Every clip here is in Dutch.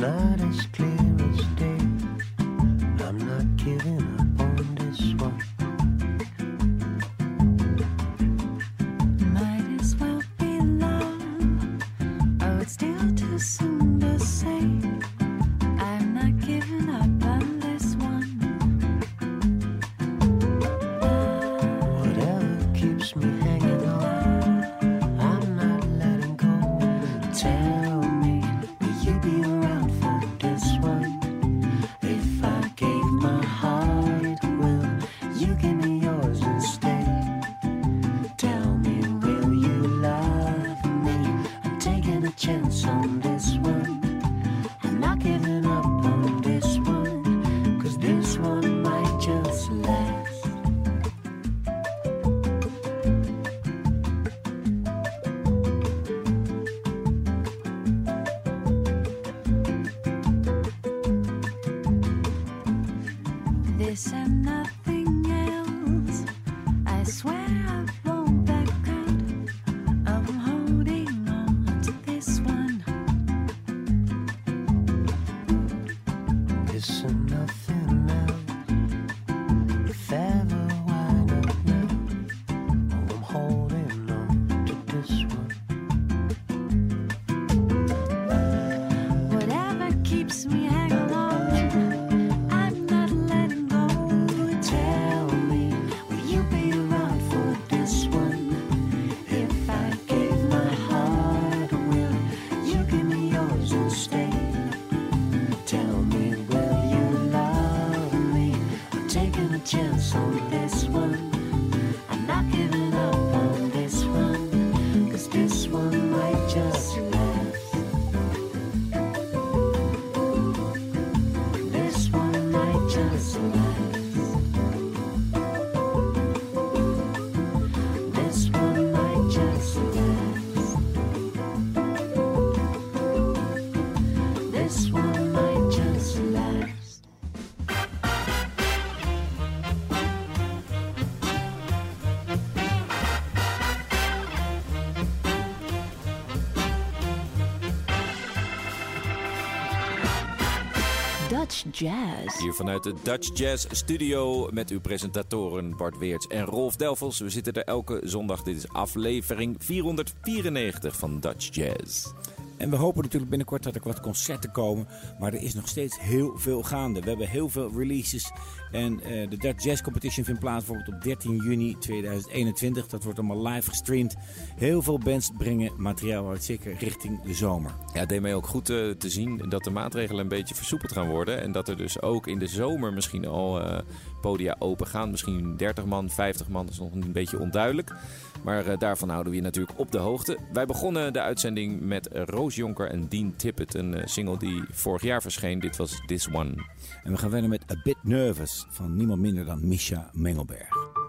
Not as clear Jazz. Hier vanuit de Dutch Jazz Studio met uw presentatoren Bart Weerts en Rolf Delvels. We zitten er elke zondag. Dit is aflevering 494 van Dutch Jazz. En we hopen natuurlijk binnenkort dat er wat concerten komen. Maar er is nog steeds heel veel gaande. We hebben heel veel releases. En eh, de Dutch Jazz Competition vindt plaats bijvoorbeeld op 13 juni 2021. Dat wordt allemaal live gestreamd. Heel veel bands brengen materiaal uit, zeker richting de zomer. Ja, het deed mij ook goed eh, te zien dat de maatregelen een beetje versoepeld gaan worden. En dat er dus ook in de zomer misschien al eh, podia open gaan. Misschien 30 man, 50 man, dat is nog een beetje onduidelijk. Maar eh, daarvan houden we je natuurlijk op de hoogte. Wij begonnen de uitzending met Roos Jonker en Dean Tippett. Een eh, single die vorig jaar verscheen. Dit was This One. En we gaan verder met A Bit Nervous van niemand minder dan Misha Mengelberg.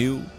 New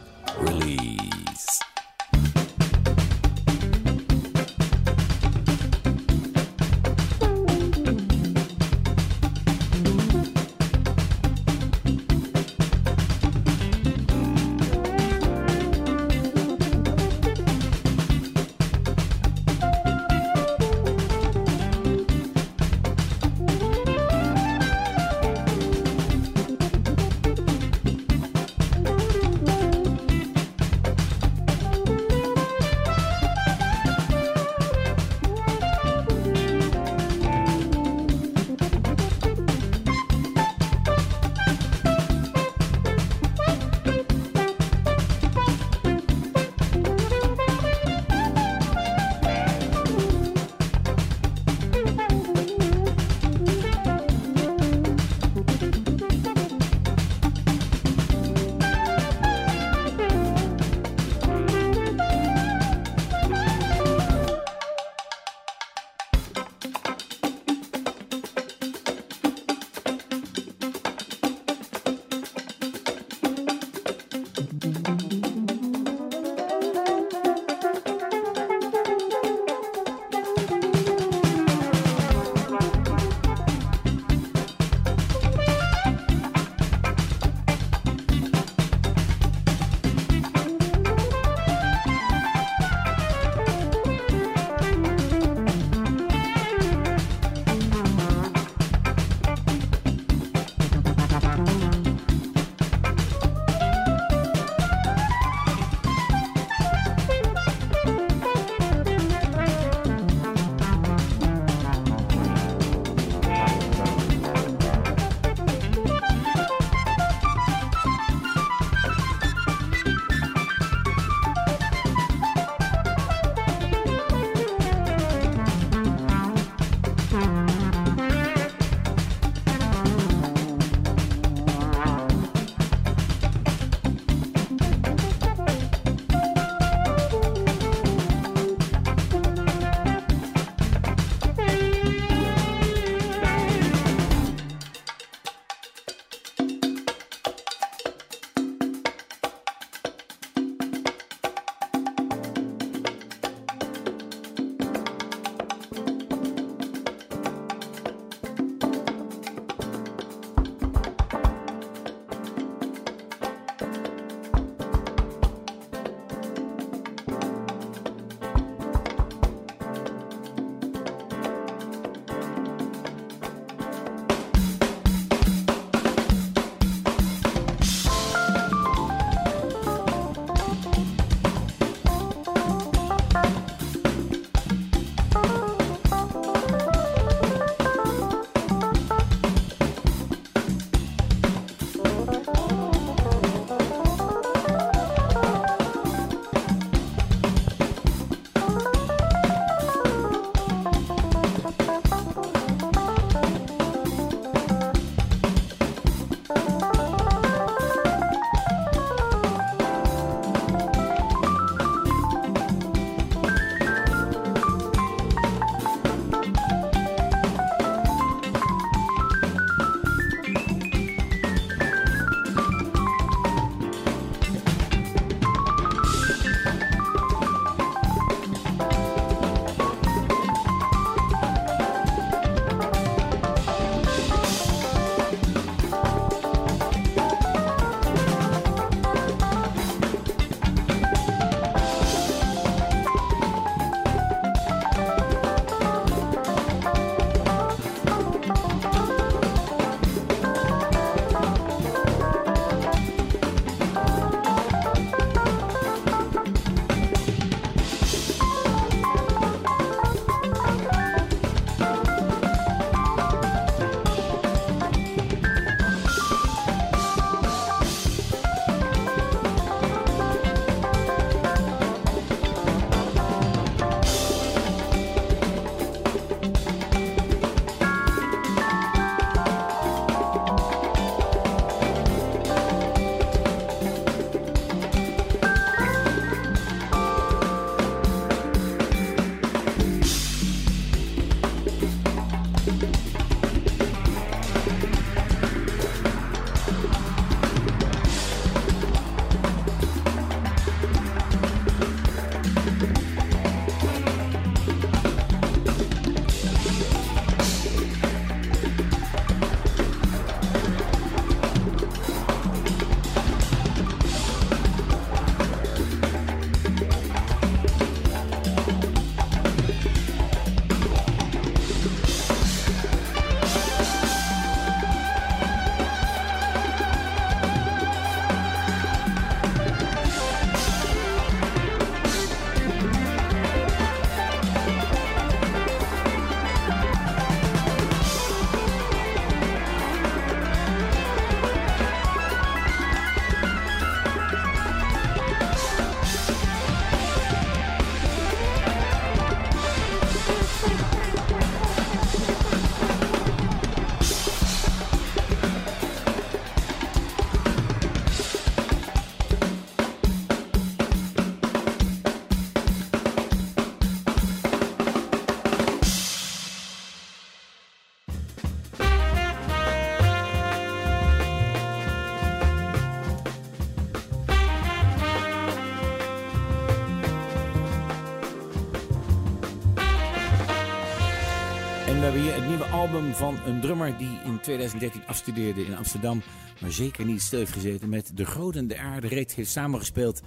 album van een drummer die in 2013 afstudeerde in Amsterdam. Maar zeker niet stil heeft gezeten met De Groot en de Aarde. Reed heeft samengespeeld.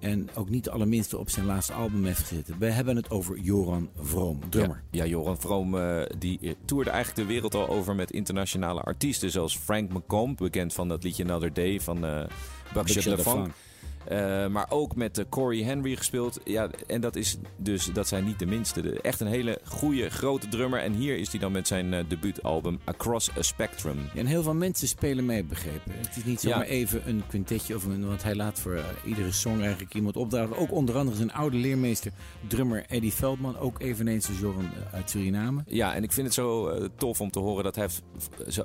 En ook niet de allerminste op zijn laatste album heeft gezeten. We hebben het over Joran Vroom, drummer. Ja, ja Joran Vroom eh, die toerde eigenlijk de wereld al over met internationale artiesten. Zoals Frank McComb, bekend van dat liedje Another Day van uh, Buckshot Eh, maar ook met eh, Corey Henry gespeeld. Ja, en dat, is dus, dat zijn niet de minste. De, echt een hele goede, grote drummer. En hier is hij dan met zijn eh, debuutalbum Across a Spectrum. Ja, en heel veel mensen spelen mee, begrepen. Het is niet zomaar Ja. even een quintetje of een, want hij laat voor iedere song eigenlijk iemand opdragen. Ook onder andere zijn oude leermeester, drummer Eddie Veldman, ook eveneens als Joran uit Suriname. Ja, en ik vind het zo tof om te horen dat hij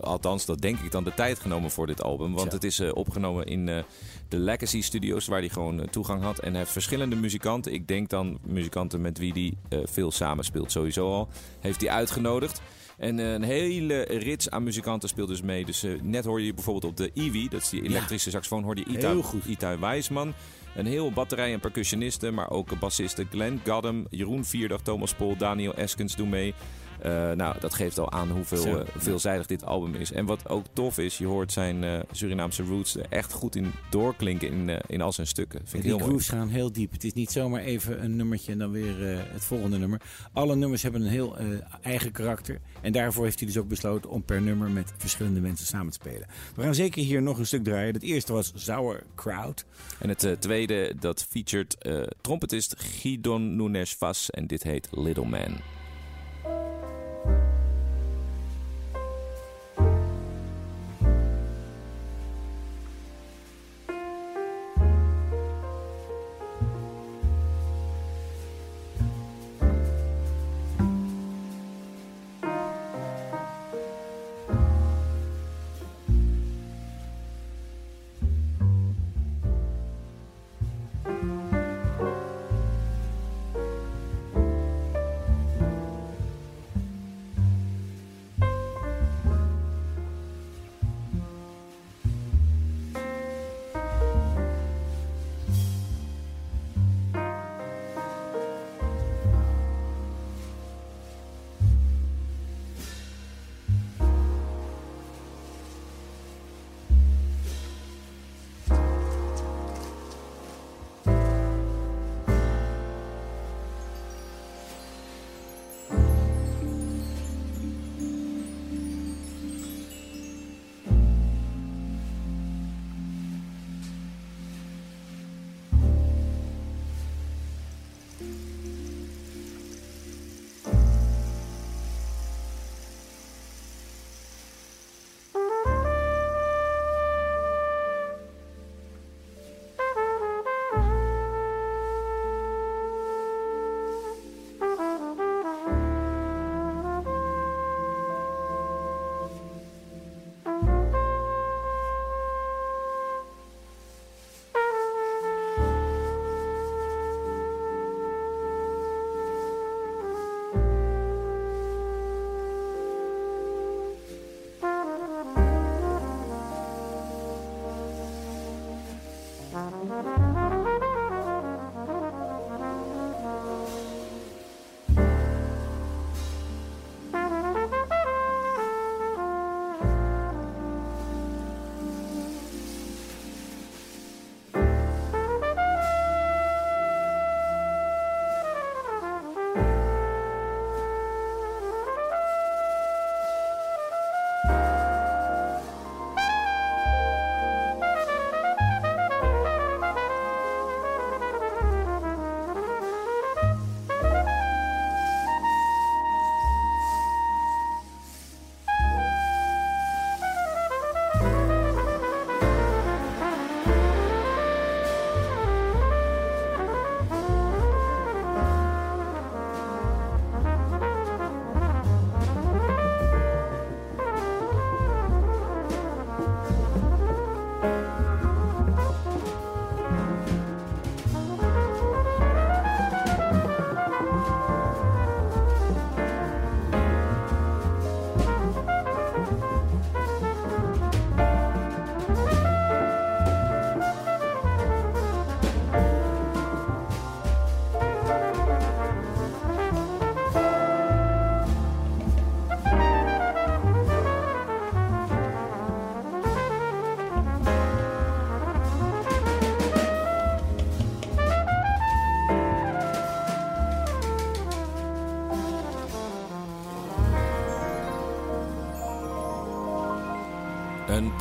althans dat denk ik dan, de tijd genomen voor dit album. Want het is opgenomen in de Legacy Studios, waar hij gewoon eh, toegang had. En hij heeft verschillende muzikanten, ik denk dan muzikanten met wie hij eh, veel samenspeelt sowieso al, heeft hij uitgenodigd. En eh, een hele rits aan muzikanten speelt dus mee. Dus net hoor je bijvoorbeeld op de Eevee, dat is die elektrische saxofoon, hoorde je Ita, Heel goed. Ita Wijsman. Een heel batterij aan percussionisten, maar ook bassisten Glenn Gaddam, Jeroen Vierdag, Thomas Pol, Daniel Eskens doen mee. Eh, nou, dat geeft al aan hoeveel eh, veelzijdig dit album is. En wat ook tof is, je hoort zijn eh, Surinaamse roots er echt goed in doorklinken in, in al zijn stukken. Vind ik die heel mooi. grooves gaan heel diep. Het is niet zomaar even een nummertje en dan weer het volgende nummer. Alle nummers hebben een heel eigen karakter. En daarvoor heeft hij dus ook besloten om per nummer met verschillende mensen samen te spelen. We gaan zeker hier nog een stuk draaien. Het eerste was Sauerkraut. En het tweede, dat featured trompetist Gidon Nunes Vas. En dit heet Little Man.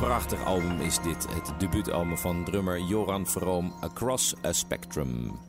Prachtig album is dit. Het debuutalbum van drummer Joran Vroom, Across a Spectrum.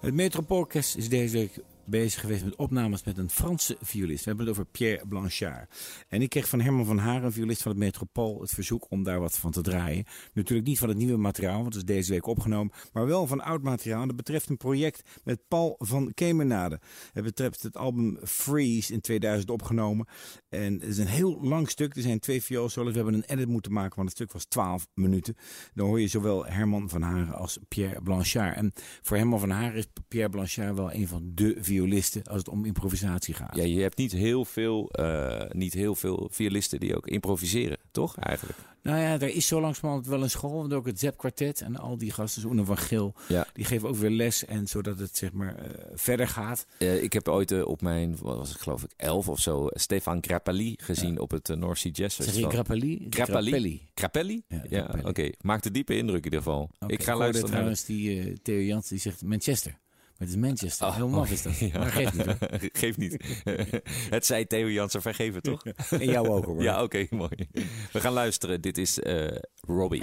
Het Metropoolorkest is deze week bezig geweest met opnames met een Franse violist. We hebben het over Pierre Blanchard. En ik kreeg van Herman van Haren, violist van het Metropool, het verzoek om daar wat van te draaien. Natuurlijk niet van het nieuwe materiaal, want dat is deze week opgenomen, maar wel van oud materiaal. En dat betreft een project met Paul van Kemenade. Het betreft het album Freeze in 2000 opgenomen. En het is een heel lang stuk. Er zijn twee vioolsolos. We hebben een edit moeten maken, want het stuk was 12 minuten. Dan hoor je zowel Herman van Haren als Pierre Blanchard. En voor Herman van Haren is Pierre Blanchard wel een van de violisten als het om improvisatie gaat. Ja, je hebt niet heel veel, eh, niet heel veel violisten die ook improviseren, toch? Eigenlijk. Nou ja, er is zo langzamerhand wel een school. Want ook het Zep Quartet en al die gasten, Oene van Geel, Ja. die geven ook weer les. En zodat het zeg maar eh, verder gaat. Eh, ik heb ooit op mijn, wat was het geloof ik, elf of zo, Stefan Grappelli gezien op het North Sea Jazz Festival. Grappelli? Grappelli? Grappelli? Ja, Ja, oké. Maakte diepe indruk in ieder geval. Ik ga luisteren naar... trouwens die Theo Jans die zegt Manchester. Maar het is Manchester. Heel maf is dat. Oh, Ja. Maar geeft niet hoor. Geeft niet. het zei Theo Jansen vergeven, toch? En jou ook hoor. Ja, oké, mooi. We gaan luisteren. Dit is eh, Robbie.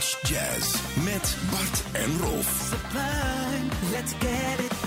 Dutch Jazz met Bart en Rolf. Sublime, let's get it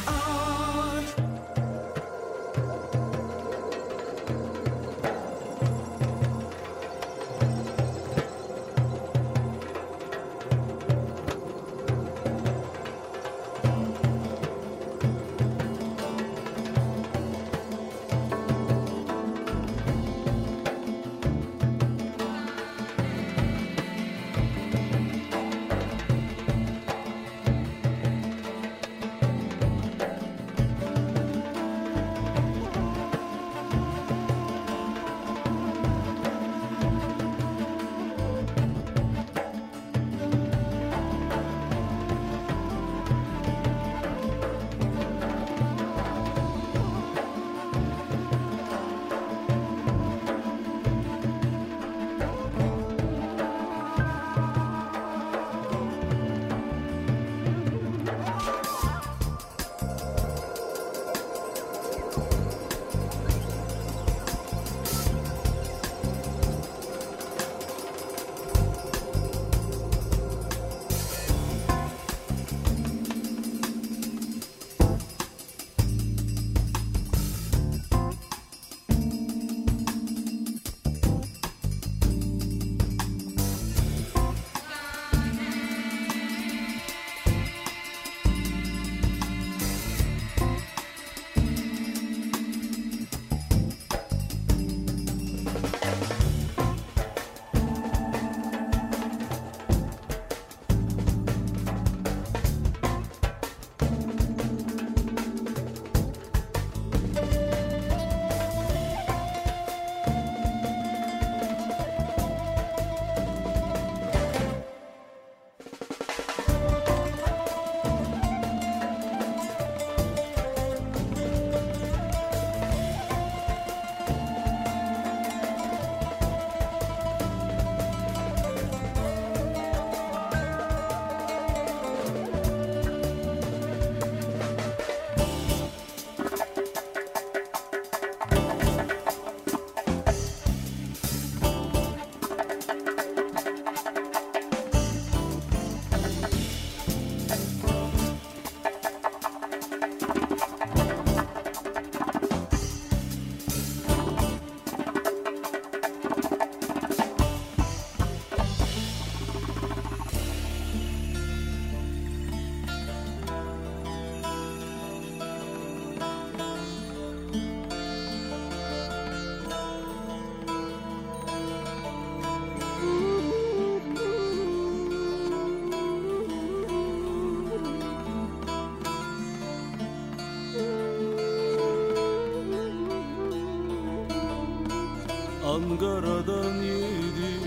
Ankara'dan yedim.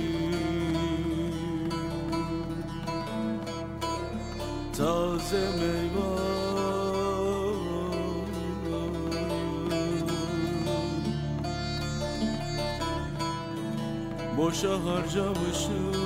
Taze meyve Boşa harcamışım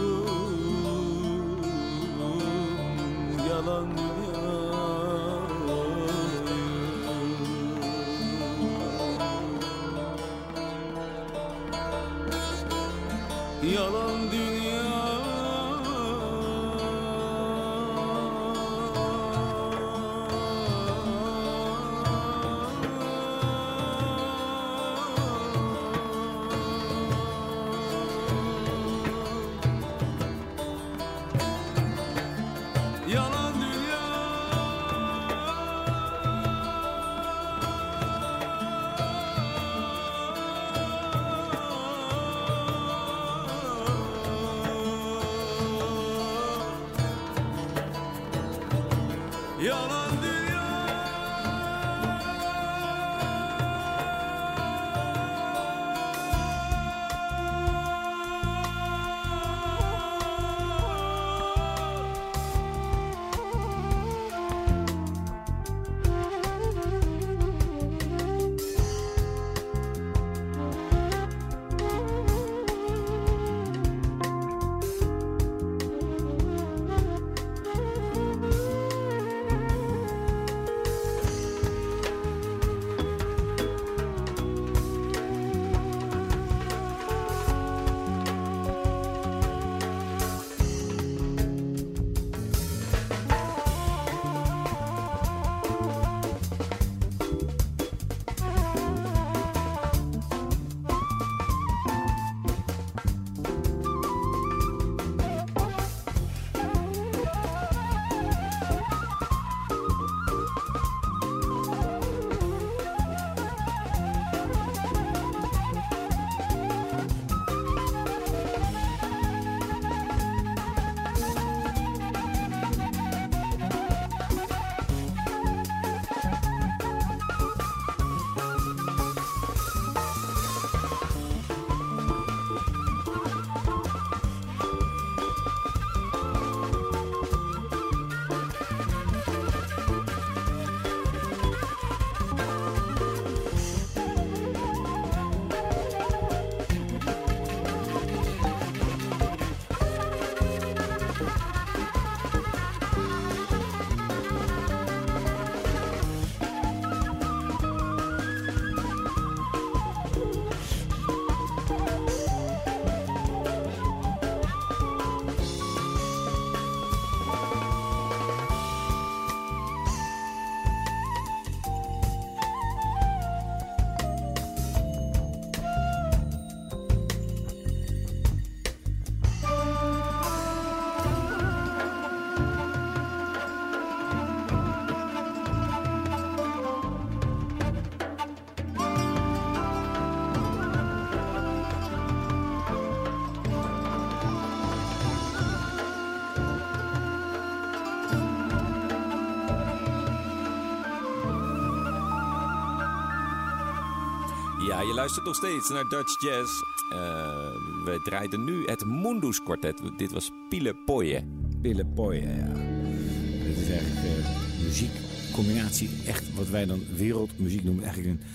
yalan luistert nog steeds naar Dutch Jazz. Eh, we draaiden nu het Mundus Quartet. Dit was Pile Poye. Poye, ja. Het is eigenlijk eh, muziekcombinatie. Echt wat wij dan wereldmuziek noemen. Eigenlijk een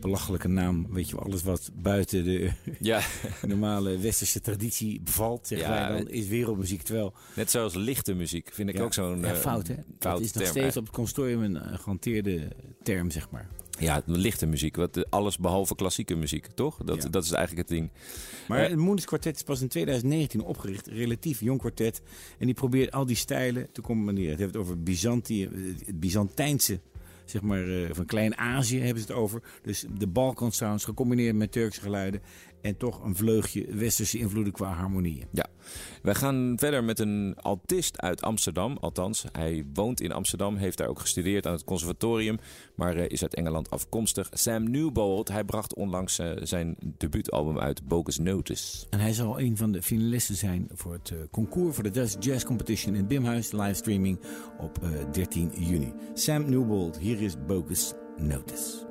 belachelijke naam. Weet je wel, alles wat buiten de Ja, normale westerse traditie bevalt, zeggen Ja, wij dan, is wereldmuziek. Terwijl, net zoals lichte muziek vind ik ja, ook zo'n ja, eh, fout hè. Dat foute is nog term. steeds op het consortium een eh, gehanteerde term, zeg maar. Ja, lichte muziek. Wat, eh, alles behalve klassieke muziek, toch? Dat, Ja. dat is eigenlijk het ding. Maar Eh, het Moenders kwartet is pas in 2019 opgericht. Relatief jong kwartet. En die probeert al die stijlen te combineren. Het heeft het over Byzantië, het Byzantijnse, zeg maar, eh, van Klein-Azië hebben ze het over. Dus de Balkan sounds gecombineerd met Turkse geluiden. En toch een vleugje westerse invloeden qua harmonieën. Ja, wij gaan verder met een altist uit Amsterdam. Althans, hij woont in Amsterdam, heeft daar ook gestudeerd aan het conservatorium, maar eh, is uit Engeland afkomstig. Sam Newbold, hij bracht onlangs eh, zijn debuutalbum uit, Bogus Notice. En hij zal een van de finalisten zijn voor het eh, concours voor de Dutch Jazz Competition in Bimhuis. Livestreaming op eh, 13 juni. Sam Newbold, hier is Bogus Notice.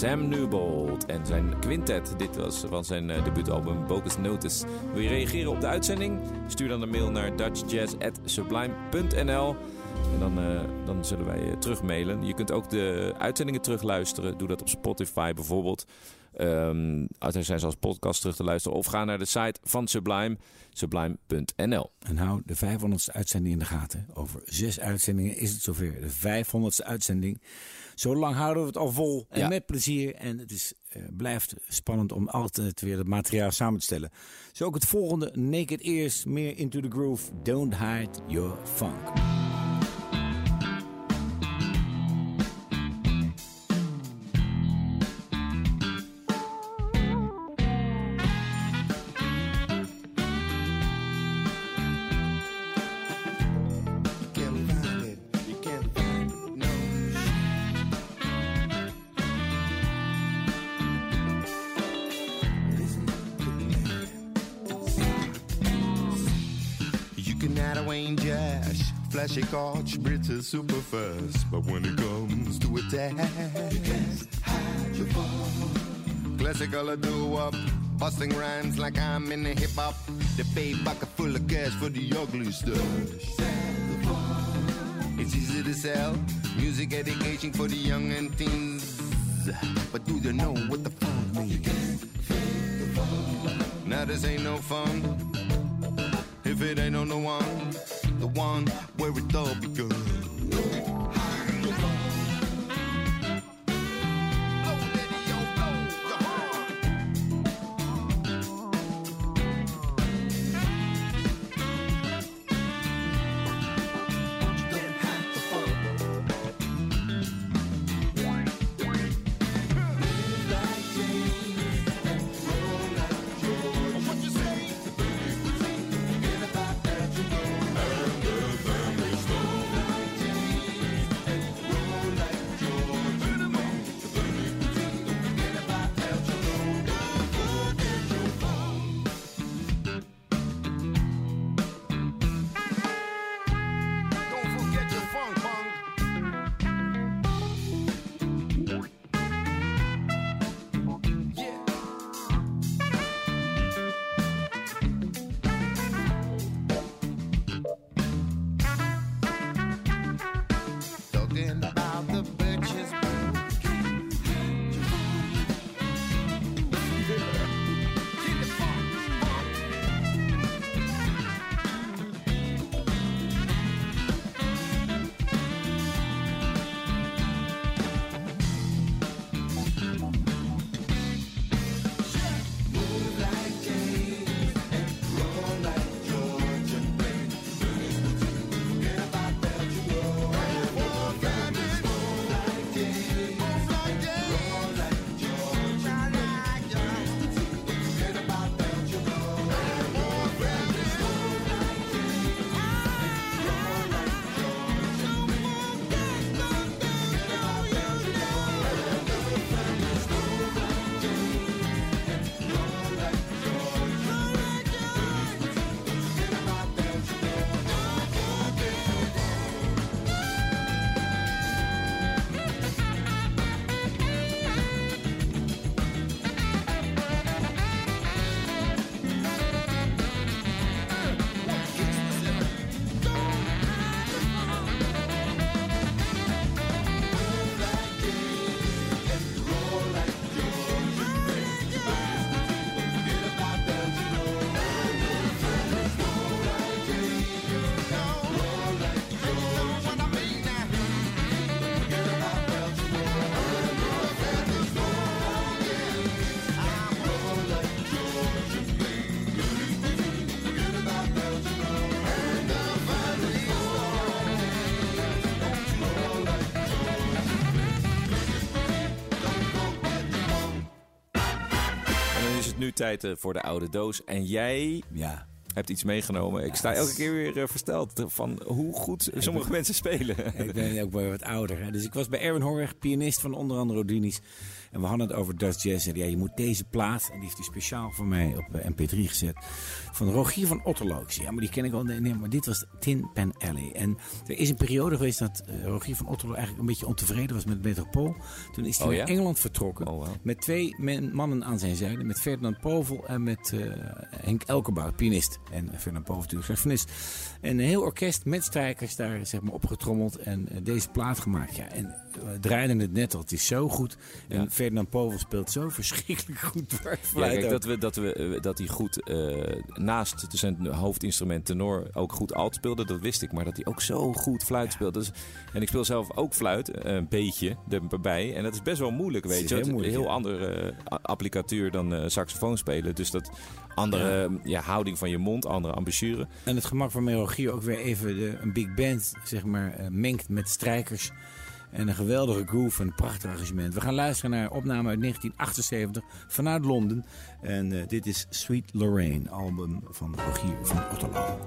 Sam Newbold en zijn quintet. Dit was van zijn eh, debuutalbum Bogus Notice. Wil je reageren op de uitzending? Stuur dan een mail naar dutchjazz.sublime.nl en dan, eh, dan zullen wij je terugmailen. Je kunt ook de uitzendingen terugluisteren. Doe dat op Spotify bijvoorbeeld. Ehm er zijn ze als podcast terug te luisteren. Of ga naar de site van Sublime, sublime.nl. En hou de 500ste uitzending in de gaten. Over zes uitzendingen is het zover. De 500ste uitzending. Zo lang houden we het al vol. En Ja. met plezier. En het is, eh, blijft spannend om altijd weer het materiaal samen te stellen. Zo ook het volgende. Naked Ears. Meer Into the Groove. Don't hide your funk. Flashy couch, Brits super fast. But when it comes to attack, you can't hide your phone. Classical do up, busting rhymes like I'm in the hip hop. The pay bucket full of cash for the ugly stuff. It's easy to sell music education for the young and teens. But do you know what the funk means? Now this ain't no fun if it ain't on the one, the one where it all begun. En dan is het nu tijd eh, voor de oude doos. En jij, Ja. hebt iets meegenomen. Ik sta elke keer weer eh, versteld van hoe goed sommige mensen spelen. Ik ben ook wel wat ouder. Hè. Dus ik was bij Erwin Horweg, pianist van onder andere Rodini's. En we hadden het over Dutch Jazz. En ja, je moet deze plaat, en die heeft hij speciaal voor mij op eh, MP3 gezet. Van Rogier van Otterlo. Ja, maar die ken ik wel. Nee, nee, maar dit was Tin Pan Alley. En er is een periode geweest dat eh, Rogier van Otterlo eigenlijk een beetje ontevreden was met Metropool. Toen is hij Oh, naar? Engeland vertrokken. Oh. Met twee men- mannen aan zijn zijde. Met Ferdinand Povel en met eh, Henk Elkenbout, pianist. En Ferdinand Povel natuurlijk saxofonist. En een heel orkest met strijkers daar zeg maar, opgetrommeld. En eh, deze plaat gemaakt. Ja, en we draaiden het net al. Het is zo goed. En Ja. Ferdinand Povel speelt zo verschrikkelijk goed Ja, kijk, ook. dat, we, dat, we, eh, dat hij goed eh, naast zijn hoofdinstrument tenor ook goed alt speelde, dat wist ik. Maar dat hij ook zo goed fluit speelde. Dus, en ik speel zelf ook fluit, eh, een beetje erbij. En dat is best wel moeilijk, weet je. heel moeilijk, heel ja. andere eh, applicatuur dan eh, saxofoon spelen. Dus dat andere eh, ja, houding van je mond, andere embouchure. En het gemak waarmee Rogier ook weer even de, een big band zeg maar, eh, mengt met strijkers. En een geweldige groove en een prachtig arrangement. We gaan luisteren naar opname uit 1978 vanuit Londen. En eh, dit is Sweet Lorraine, album van Rogier van Otterlo.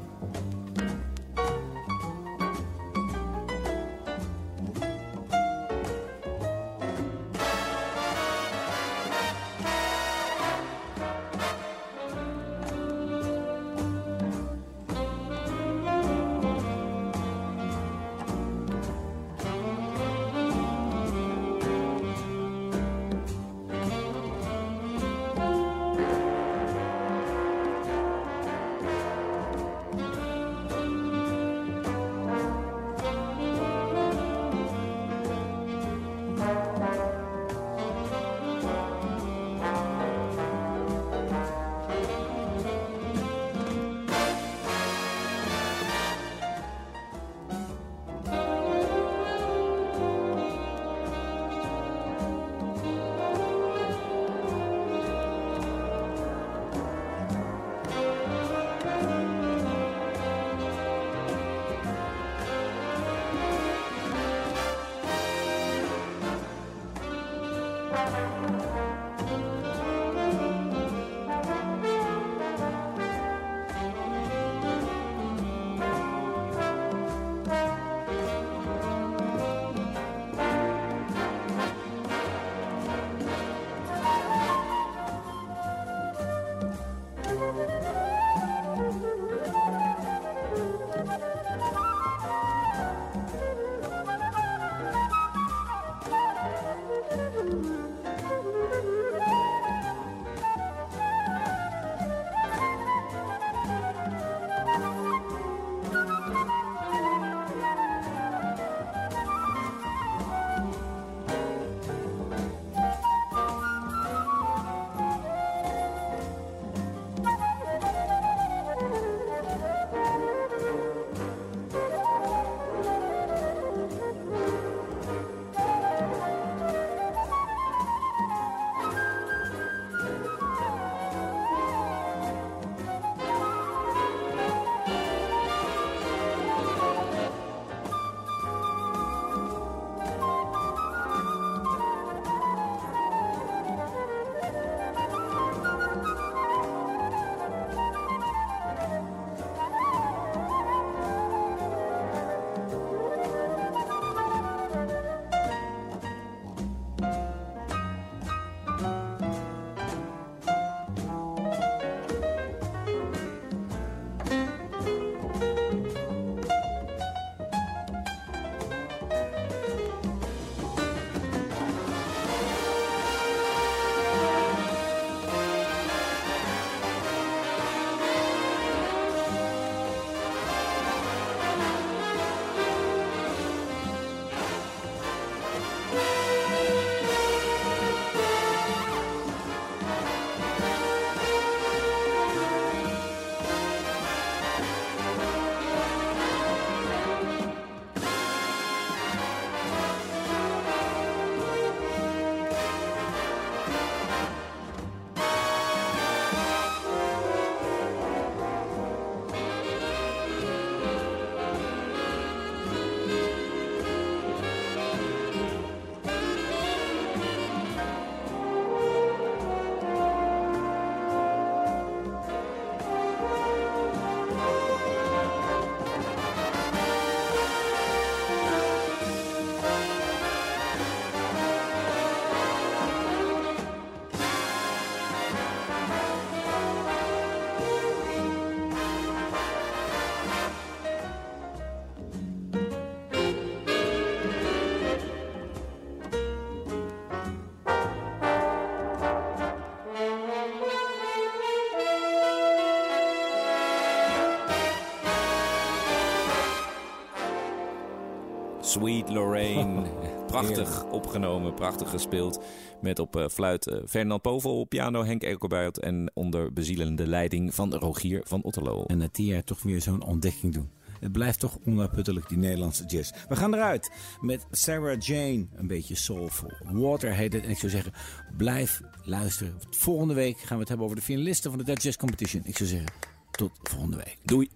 Sweet Lorraine. Prachtig opgenomen, prachtig gespeeld. Met op eh, fluit eh, Fernand Povel, op piano Henk Ekelbuit en onder bezielende leiding van Rogier van Otterlo. En na tien jaar toch weer zo'n ontdekking doen. Het blijft toch onuitputtelijk, die Nederlandse jazz. We gaan eruit met Sarah Jane. Een beetje soulful. Water heet het. En ik zou zeggen, blijf luisteren. Volgende week gaan we het hebben over de finalisten van de Dutch Jazz Competition. Ik zou zeggen, tot volgende week. Doei!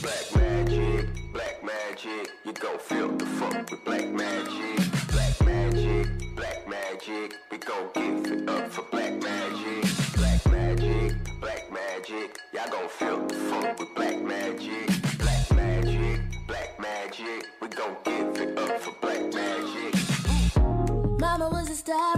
Black magic, you gon' feel the fuck with black magic. Black magic, black magic, we gon' give it up for black magic. Black magic, black magic, y'all gon' feel the fuck with black magic. Black magic, black magic, we gon' give it up for black magic. Mama was a star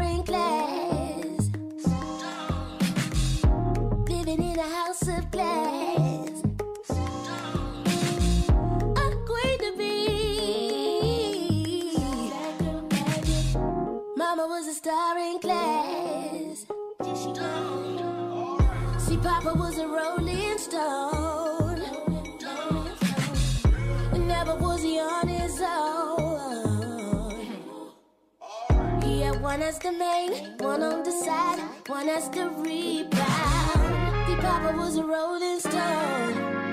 one as the main, one on the side, one as the rebound. The Papa was a rolling stone.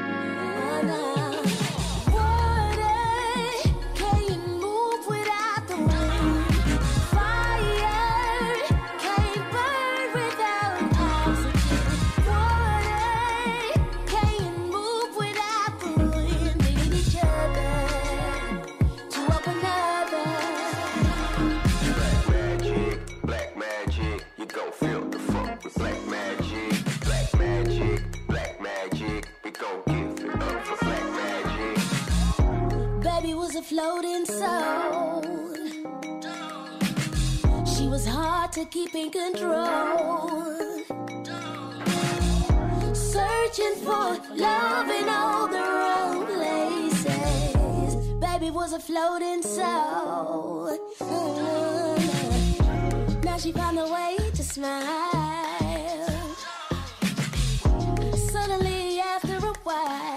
Baby was a floating soul. She was hard to keep in control. Searching for love in all the wrong places. Baby was a floating soul. Now she found a way to smile. Suddenly, after a while,